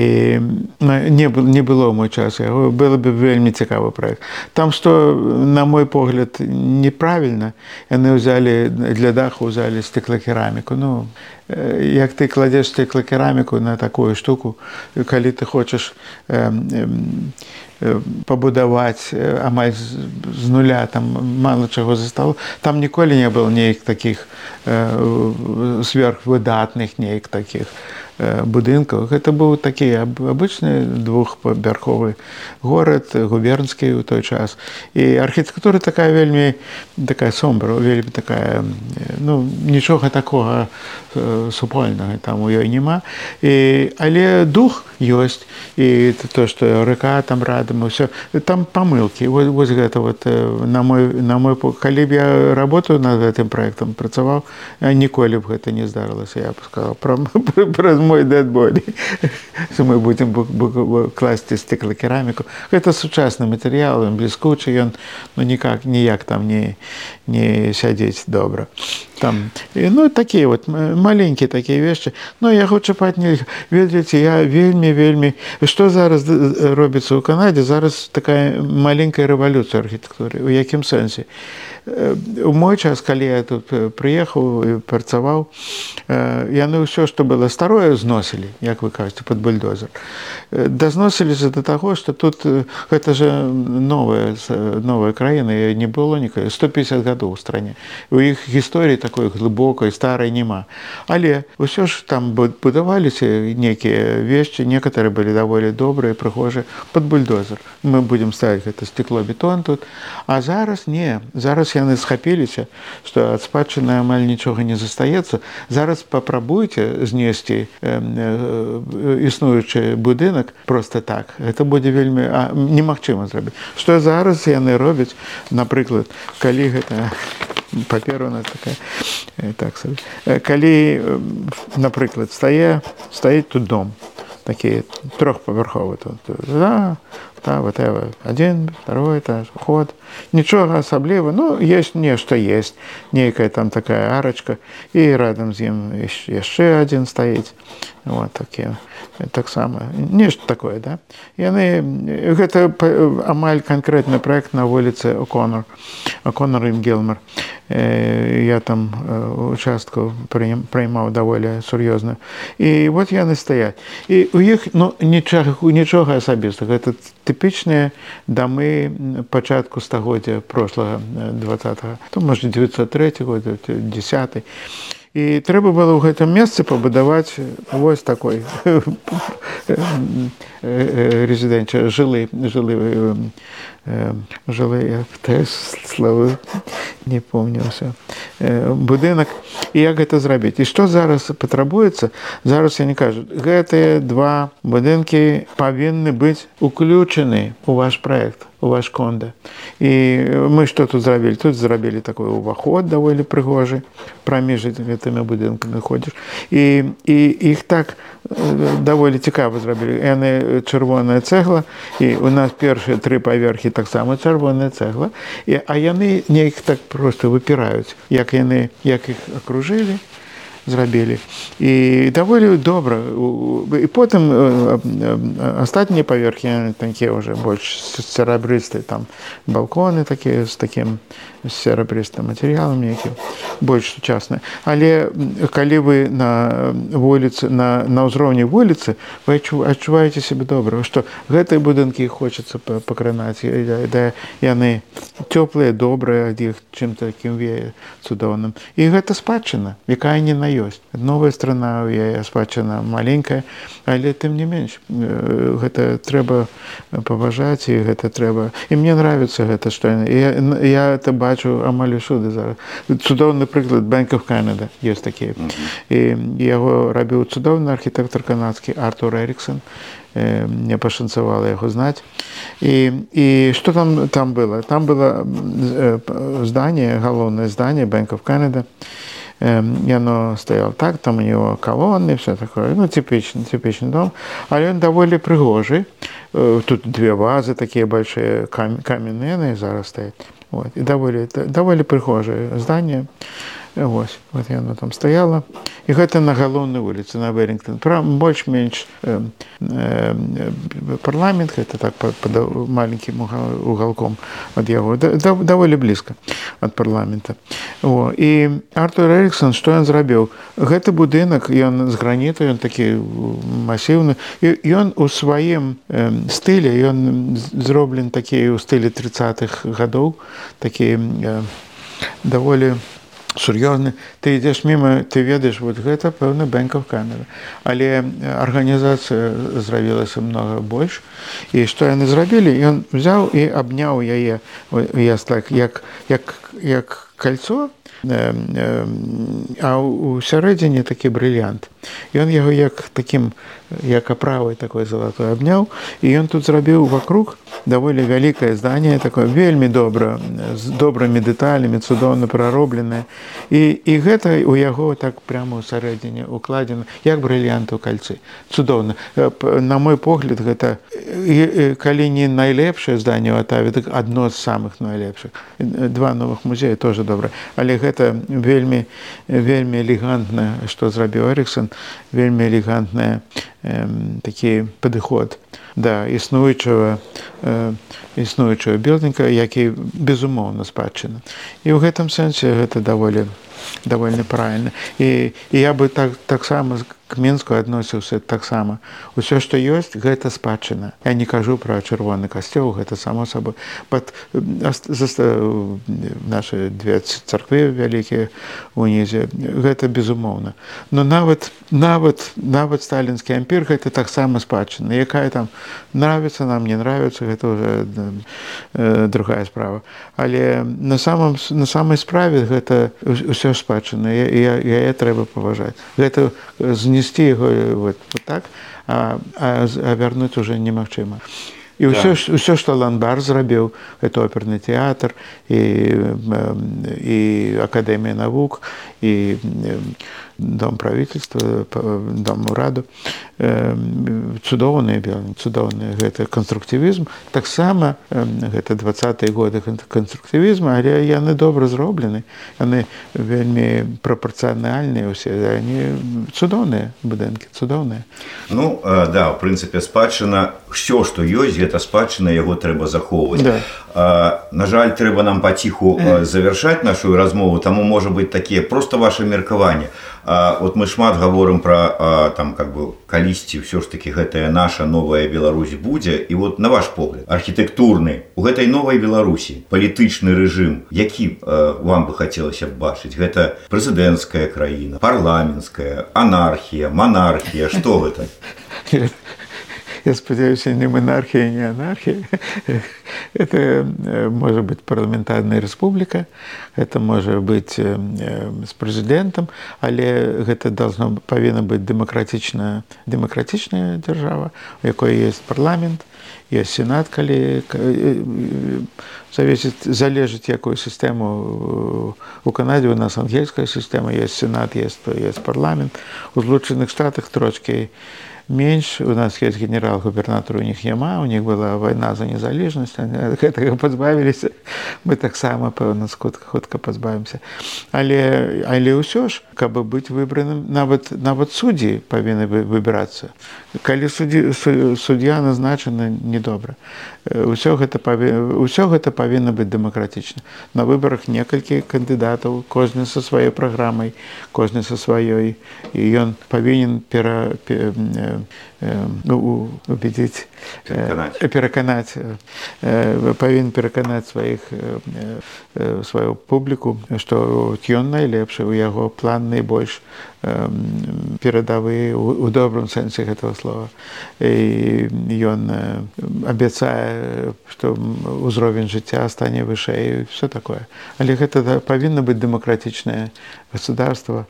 не не было мой час яго было бы вельмі цікавы проект. Там што на мой погляд неправільна яны ўзялі для даху ўзялі стеклакераміку ну як ты кладзеш стеклакераміку на такую штуку калі ты хочаш э, э, пабудаваць амаль з нуля там мало чаго застало там ніколі не было неяк таких э, сверхвыдатных неяк таких будынках гэта быў такі абычны двухпавярховы горад губернскі ў той час. І архітэктура такая вельмі такая сомбра вельмі такая ну нічога такога супольнага там у ёй няма. І але дух ёсць і то што рэка там радам ўсё там памылкі. Вось, вось гэта вот на мой на мой калі б я работаю над гэтым проектам працаваў ніколі б гэта не здарылася я сказал пра праз мой дэдболі (laughs) мы будзем класці стеклакераміку гэта сучасны матэрыял ён бліскучы ён ну никак ніяк там не не сядзець добра там і, ну такія вот маленькія такія вещи. Но я хочу чапаць нельга ведаеце я вельмі вельмі што зараз робіцца ў канадзе зараз такая маленькая рэвалюцыя архітэктуры у якім сэнсе у мой час калі я тут прыехаў і працаваў яны ўсё што было старое зносілі як вы кажаце под бульдозер. Дазносіліся да таго што тут гэта же новая новая краіна не было нікая 150 гадоў у стране. У іх гісторыі такой глыбокай старай няма але ўсё ж там будаваліся некія вещи некоторые былі даволі добрыя прыгожыя под бульдозер. Мы будемм ставіць гэта стеклобетон тут. А зараз не зараз яны схапіліся што ад спадчыны амаль нічога не застаецца. Зараз папрабуйце знесці існуючы будынак просто так. Это будзе вельмі немагчыма зрабіць. Што зараз яны робяць напрыклад калі гэта паперу на такая так калі напрыклад стае стаіць тут дом такі трохпавярховы тут да, да, вот один второй этаж ход нічога асабліва ну есть нешта есть. Нейкая там такая арачка і радам з ім яшчэ адзін стаіць вот такі таксама. Нешта такое да? Яны гэта амаль канкрэтны проект на вуліцы оконор оконор ім гелмар я там участку праймаў даволі сур'ёзна. І вот яны стаять. І у іх ну нічога нічога асабіста гэта тыпічныя дамы пачатку стагоддзя прошлага два то можа 903 год 10 і трэба было ў гэтым месцы пабудаваць вось такой (laughs) резідэнча жылы жылы жылыя славы не помніўся будынак. І як гэта зрабіць? І што зараз патрабуецца? Зараз я не кажу гэтыя два будынкі павінны быць уключаны у ваш проект у ваш конда. І мы что тут зрабілі? Тут зрабілі такой уваход даволі прыгожы праміж гэтымі будынкамі ходзіш. І і іх так даволі цікава зрабілі. Яны чырвоная цэгла і у нас першыя тры паверхі таксама чырвоная цэгла. І а яны неяк так просто выпіраюць як яны як іх акружылі зрабілі. І даволі добра. І потым астатнія паверхі такія ўжо больш серабрысты там балконы такія з такім серабрыстым матэрыялам які больш сучасны але калі вы на вуліцы на, на ўзроўні вуліцы вы адчуваеце сябе добра што гэтыя будынкі хочацца пакранаць да яны цёплыя добрыя ад іх чым такім вее цудоўным і гэта спадчына якая не на ёсць новая страна у яе спадчына маленькая але тым не менш гэта трэба паважаць і гэта трэба і мне нравится гэта што я, я это бачу амаль усюды зараз цудоўны прыклад банков Канада ёсць такія і яго рабіў цудоўны архітэктор канадскі артур эриксон мне пашанцавала яго знаць і і что там там было там было здание галоўнае здание банков Канада і яно стаял так там у него колонны все такое ну типичный типичный дом але он даволі прыгожий тут две вазы такие большие каменные зараз стоят Вот и даволі даволі прыгожее здание Вось вот яно там стаяла. І гэта на галоўнай вуліцы на Вэрінгтон пра больш-менш э, э, парламент гэта так под, под маленькім уголком ад яго да, да, даволі блізка ад парламента. О, і Артур Эриксон што ён зрабіў? Гэты будынак ён з граніту ён такі масіўны. Ён у сваім э, стылі ён зроблен такі ў стылі 30-х гадоў такі э, даволі у сур'ёзны. Ты ідзеш міма ты ведаеш вот гэта пэўны бэнкаў камеры але арганізацыя зрабілася многа больш. І што яны зрабілі? Ён взяў і абняў яе я так як як як кольцо а ў сярэдзіне такі брыльянт ён яго як таким як аправай такой залатой абняў і ён тут зрабіў вокруг даволі вялікае здание такое вельмі добра з добрымі дэталямі цудоўна праробленае і і гэта у яго так прямо ў сярэдзіне укладзена як брыльянт у кальцы. Цудоўна. На мой погляд гэта калі не найлепшае здание у атаве так адно з самых найлепшых. Два новых музея тоже добра але гэта вельмі вельмі элегантна што зрабіў эриксон вельмі элегантная э, такі падыход да існуючага э, існуючага білдніка які безумоўна спадчына. І ў гэтым сэнсе гэта даволі даволі правильно. І, і я бы так таксама к мінску адносіўся таксама усё што ёсць гэта спадчына я не кажу пра чырвоны касцёл гэта само сабой под наши две царквы вялікія унізе гэта безумоўна но нават нават нават сталінскі ампір гэта таксама спадчына якая там нравится нам не нравится гэта уже э, другая справа. Але на самом на самой справе гэта ўсё спадчына яе трэба паважаць гэта з знести яго вот, вот так а, а, а вярнуць уже немагчыма і ўсё да. ўсё што ланбар зрабіў это оперны тэатр і і акадэмія навук і дом правительства дом ураду цудоўныя белы цудоўныя гэта канструктывізм таксама гэта двадцатые годы канструктывізма але яны добра зроблены. Яны вельмі прапорцыянальныя усе они цудоўныя будынкі цудоўныя. Ну да в прынцыпе спадчына все што ёсць гэта спадчына яго трэба захоўваць. Да. На жаль трэба нам паціху завершаць нашу размову таму можа быть такія просто ваше меркаванне А, вот мы шмат гаворым про а, там как бы калісьці все ж таки гэтая наша новая Беларусь будзе. І вот на ваш погляд архітэктурны у гэтай новой беларусі палітычны рэжым які вам бы хацелася б бачыць гэта прэзідэнцкая краіна парламенская анархія монархія что гэта я спадзяюся не монархія не анархія. Это может быть парламентарная республика это может быть э, с прэзідэнтам але гэта должно павінна быць дэмакратычная дэмакратычная дзяржава у якой есть парламент есть сенат калі зависит залежыць якую сістэму у канадзе у нас ангельская сістэма есть сенат есть есть парламент. У злучаных штатах трошки менш у нас есть генерал-губернатор у них няма у них была вайна за незалежнасць гэтага пазбавіліся мы таксама пэўна скутка хутка пазбавімся але але ўсё ж каб быць выбраным нават нават суддзі павінны выбірацца калі суддзі суддзя назначана недобра ўсё гэта ўсё гэта павінна быць дэмакратычна на выбарах некалькі кандыдатаў кожны са сваёй праграмай кожны са сваёй і ён павінен пера ну, убедзіць пераканаць павінен пераканаць сваіх сваю публіку што ён найлепшы у яго план найбольш перадавы у добрым сэнсе гэтага слова. І ён абяцае што ўзровень жыцця стане вышэй все такое. Але гэта павінна быць дэмакратычнае государство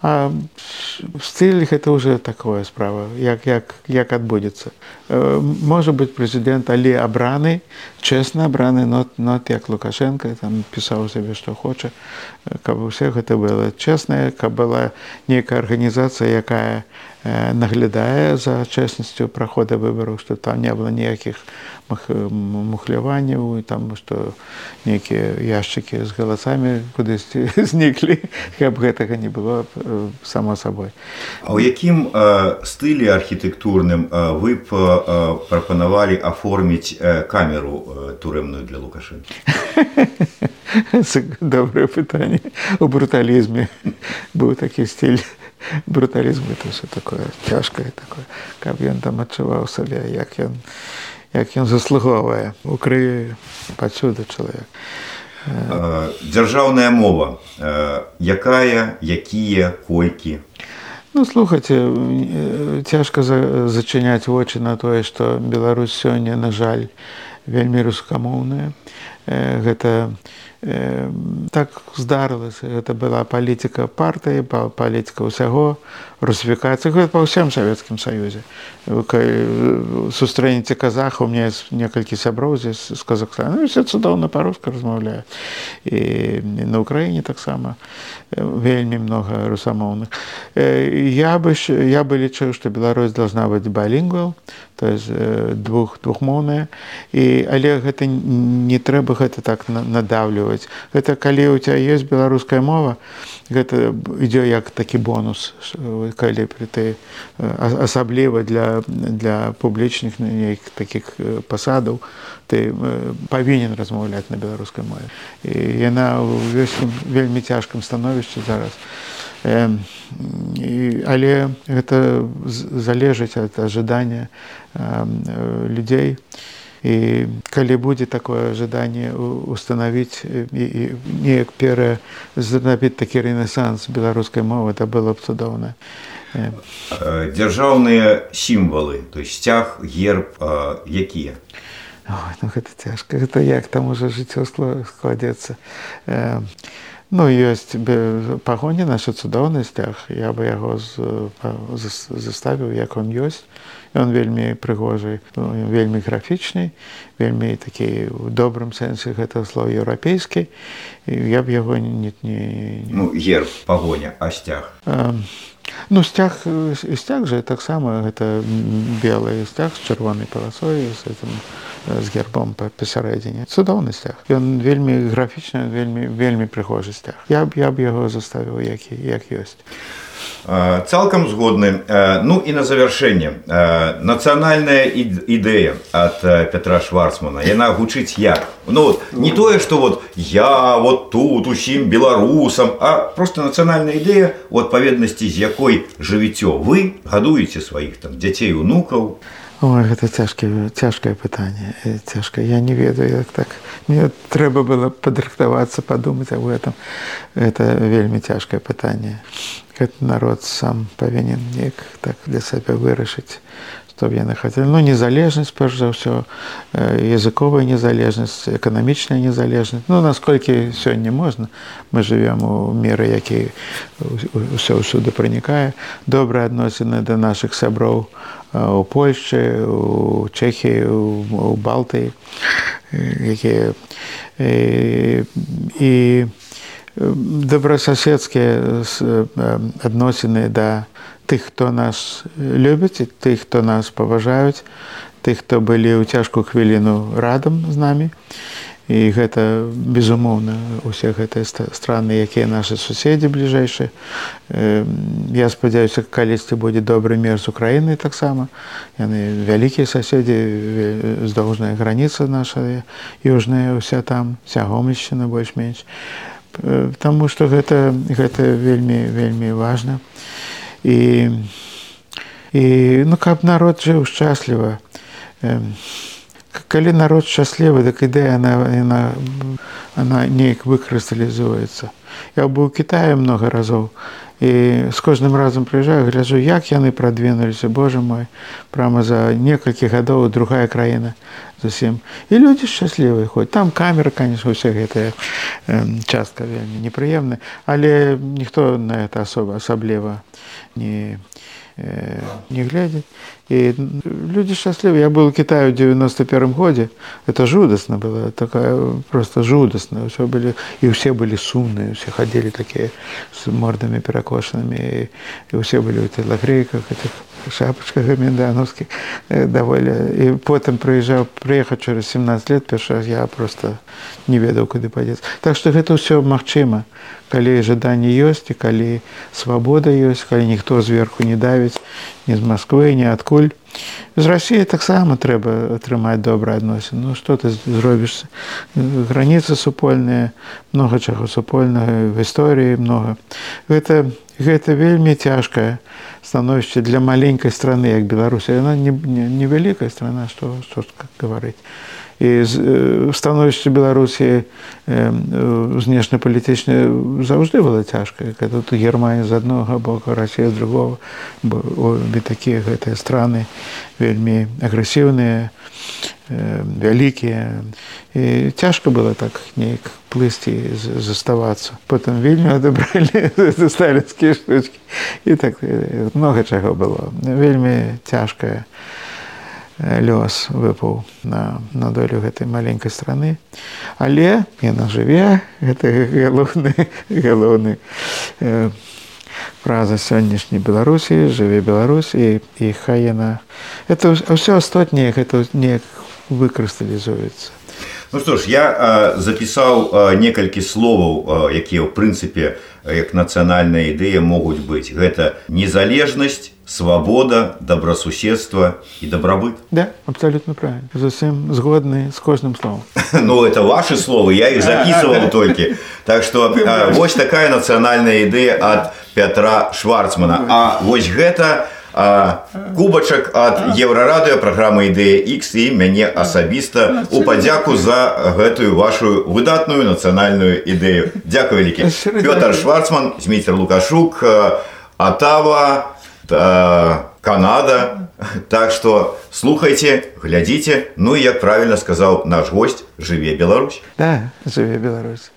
а стыль гэта уже такое справа. Як як як адбудзецца можа быць прэзідэнт але абраны чэсна абраны нот нот як лукашенко там пісаў сабе што хоча каб усе гэта было чэснае каб была нейкая арганізацыя якая наглядае за чэснасцю прахода выбараў што там не было ніякіх мухляванняў і там што нейкія яшчыкі з галасамі кудысьці (laughs) зніклі каб гэтага не было само сабой А ў якім э, стылі архітэктурным э, вы б э, прапанавалі аформіць э, камеру э, турэмную для лукашэнкі (laughs) добрае пытанне у бруталізме быў такі стиль. Бруталізм это все такое цяжкае такое. Каб ён там адчуваў сабе як ён як ён заслугоўвае у крыві пасюды чалавек дзяржаўная мова якая якія колькі ну слухайте цяжка зачыняць вочы на тое што Беларусь сёння на жаль вельмі рускамоўная гэта так здарылася. Гэта была палітыка партыі палітыка ўсяго русіфікацыі гэта па ўсім савецкім саюзе. Сустрэнеце казах у меня некалькі сяброў здесь з казахстана. Ну, все цудоўна па-руску размаўляю. І на ўкраіне таксама. Вельмі много русамоўных. Я бы я бы лічыў што Беларусь должна быць балінгвал то есть двух двухмоўная. І але гэта не трэба гэта так надавлю ўсвойваць гэта калі у цябе ёсць беларуская мова? Гэта ідзе як такі бонус калі пры ты асабліва для для публічных нейк такіх пасадаў ты павінен размаўляць на беларускай мове і яна ўвесь вельмі цяжкім становішчы зараз. І, але гэта залежыць ад ажыдання людзей і і калі будзе такое жаданне установіць неяк пера занабіць такі рэнесанс беларускай мовы это было б цудоўна дзяржаўныя сімвалы то есть сцяг герб якія? Ну, гэта цяжка гэта як там уже жыццё складзецца ну ёсць пагоні наша цудоўны сцяг я бы яго заставіў як он ёсць Ён вельмі прыгожы, вельмі графічны, вельмі такі ў добрым сэнсе гэтага слова еўрапейскі. Я б яго не, не... Ну, герб пагоня, а сцяг. А, ну сцяг сцяг жа таксама гэта белы сцяг з чырвонай паласой з этим з гербом па пасярэдзіне. Цудоўны сцяг. Ён вельмі графічны вельмі вельмі прыгожы сцяг. Я б я б яго заставіў які як ёсць цалкам згодны ну і на завяршэнне нацыянальная ідэя ад петра шварцмана. Яна гучыць як. Ну вот не тое что вот я вот тут усім беларусам а просто нацыянальная ідэя у адпаведнасці з якой жывіццё вы гадуеце сваіх там дзяцей унукаў Ой, гэта цяжкае цяжкае пытанне цяжка я не ведаю як так. Мне трэба было падрыхтавацца падумаць аб этом. Это вельмі цяжкае пытанне гэты народ сам павінен неяк так для сабе вырашыць што б яны хацелі ну незалежнасць перш за ўсё языковая незалежнасць эканамічная незалежнасць ну насколькі сёння можна мы живвем у меры які ўсё ўсюды пранікае добрыя адносіны да нашых сяброў у польшчы у чэхіі у балтыі якія і, і добрасаседскія адносіны да тых, хто нас любіць, тых, хто нас паважаюць, тых, хто былі ў цяжкую хвіліну радам з намі. І гэта безумоўна усе гэтыя страны, якія нашы суседзі бліжэйшыя. Я спадзяюся, калісьці будзе добры мер з Украінай таксама. Яны вялікія суседзі здоўжная граніца наша южная ўся там, сягомлішчына больш-менш. Таму што гэта, гэта вельмі вельмі важна. І, і ну, каб народ жыў шчасліва. Калі народ шчаслівы, дык ідэя она, она, она неяк выкрысталізуецца. Я быў у Кітаі много разоў і з кожным разам прыязджаю, гляджу, як яны прадвінуліся, Боже мой, прама за некалькі гадоў другая краіна зусім. І людзі шчаслівыя хоць там камера, конечно, усе гэтая частка вельмі непрыемная, але ніхто на это асоба асабліва не, не глядзяць. І людзі шчаслівы. Я быў у Кітаю ў 91 годзе. Это жудасна было такая просто жудасна. ўсё былі і ўсе былі сумныя, усе хадзілі такія з мордамі перакошанымі і ўсе былі ў телагрейках этих шапачках гамендановскіх даволі і потым прыязджаў прыехаць через 17 лет першы я просто не ведаў куды падзецца. Так што гэта ўсё магчыма калі жаданне ёсць і калі свабода ёсць калі ніхто зверху не давіць ні з москвы ні адкуль з рассіі таксама трэба атрымаць добра адносін ну что ты зробішся граніцы супольныя много чаго супольнага в гісторыі много. Гэта гэта вельмі цяжкае становішча для маленькай страны як беларусь яна невялікая не, не страна што што гаварыць. І становішча беларусі знешнепалітычна заўжды было цяжка. Тут германія з аднога боку расія з другого обе такія гэтыя страны вельмі агрэсіўныя вялікія і цяжка было так неяк плысці заставацца потым вельмі адабралі (laughs) сталінскія штучки і так много чаго было. Вельмі цяжкая лёс выпаў на, на долю гэтай маленькай страны. Але яна жыве, гэта (laughs) галоўны (laughs) галоўны э, фраза сённяшняй Беларусі, жыве Беларусь і, і хай яна. Это ўсё астатняе гэта неяк выкрысталізуецца. Ну што ж, я а, запісаў а, некалькі словаў, якія ў прынцыпе як нацыянальная ідэя могуць быць. Гэта незалежнасць, свабода, добрасуседства і дабрабыт. Да, абсалютна правильно. зусім згодны з кожным словом. (laughs) ну это ваши словы, я іх записываў (laughs) толькі. Так што вось такая нацыянальная ідэя ад Пятра Шварцмана. А вось гэта, кубачак ад еўрарадыо праграмы ідэя X і мяне асабіста у падзяку за гэтую вашу выдатную нацыянальную ідэю. Дякую вялікі. Пётр шварцман змейцер лукашук атава Канада. Так что слухайте глядзіце. Ну і як правильно сказаў наш гость жыве Беларусь да, жыве Беларусь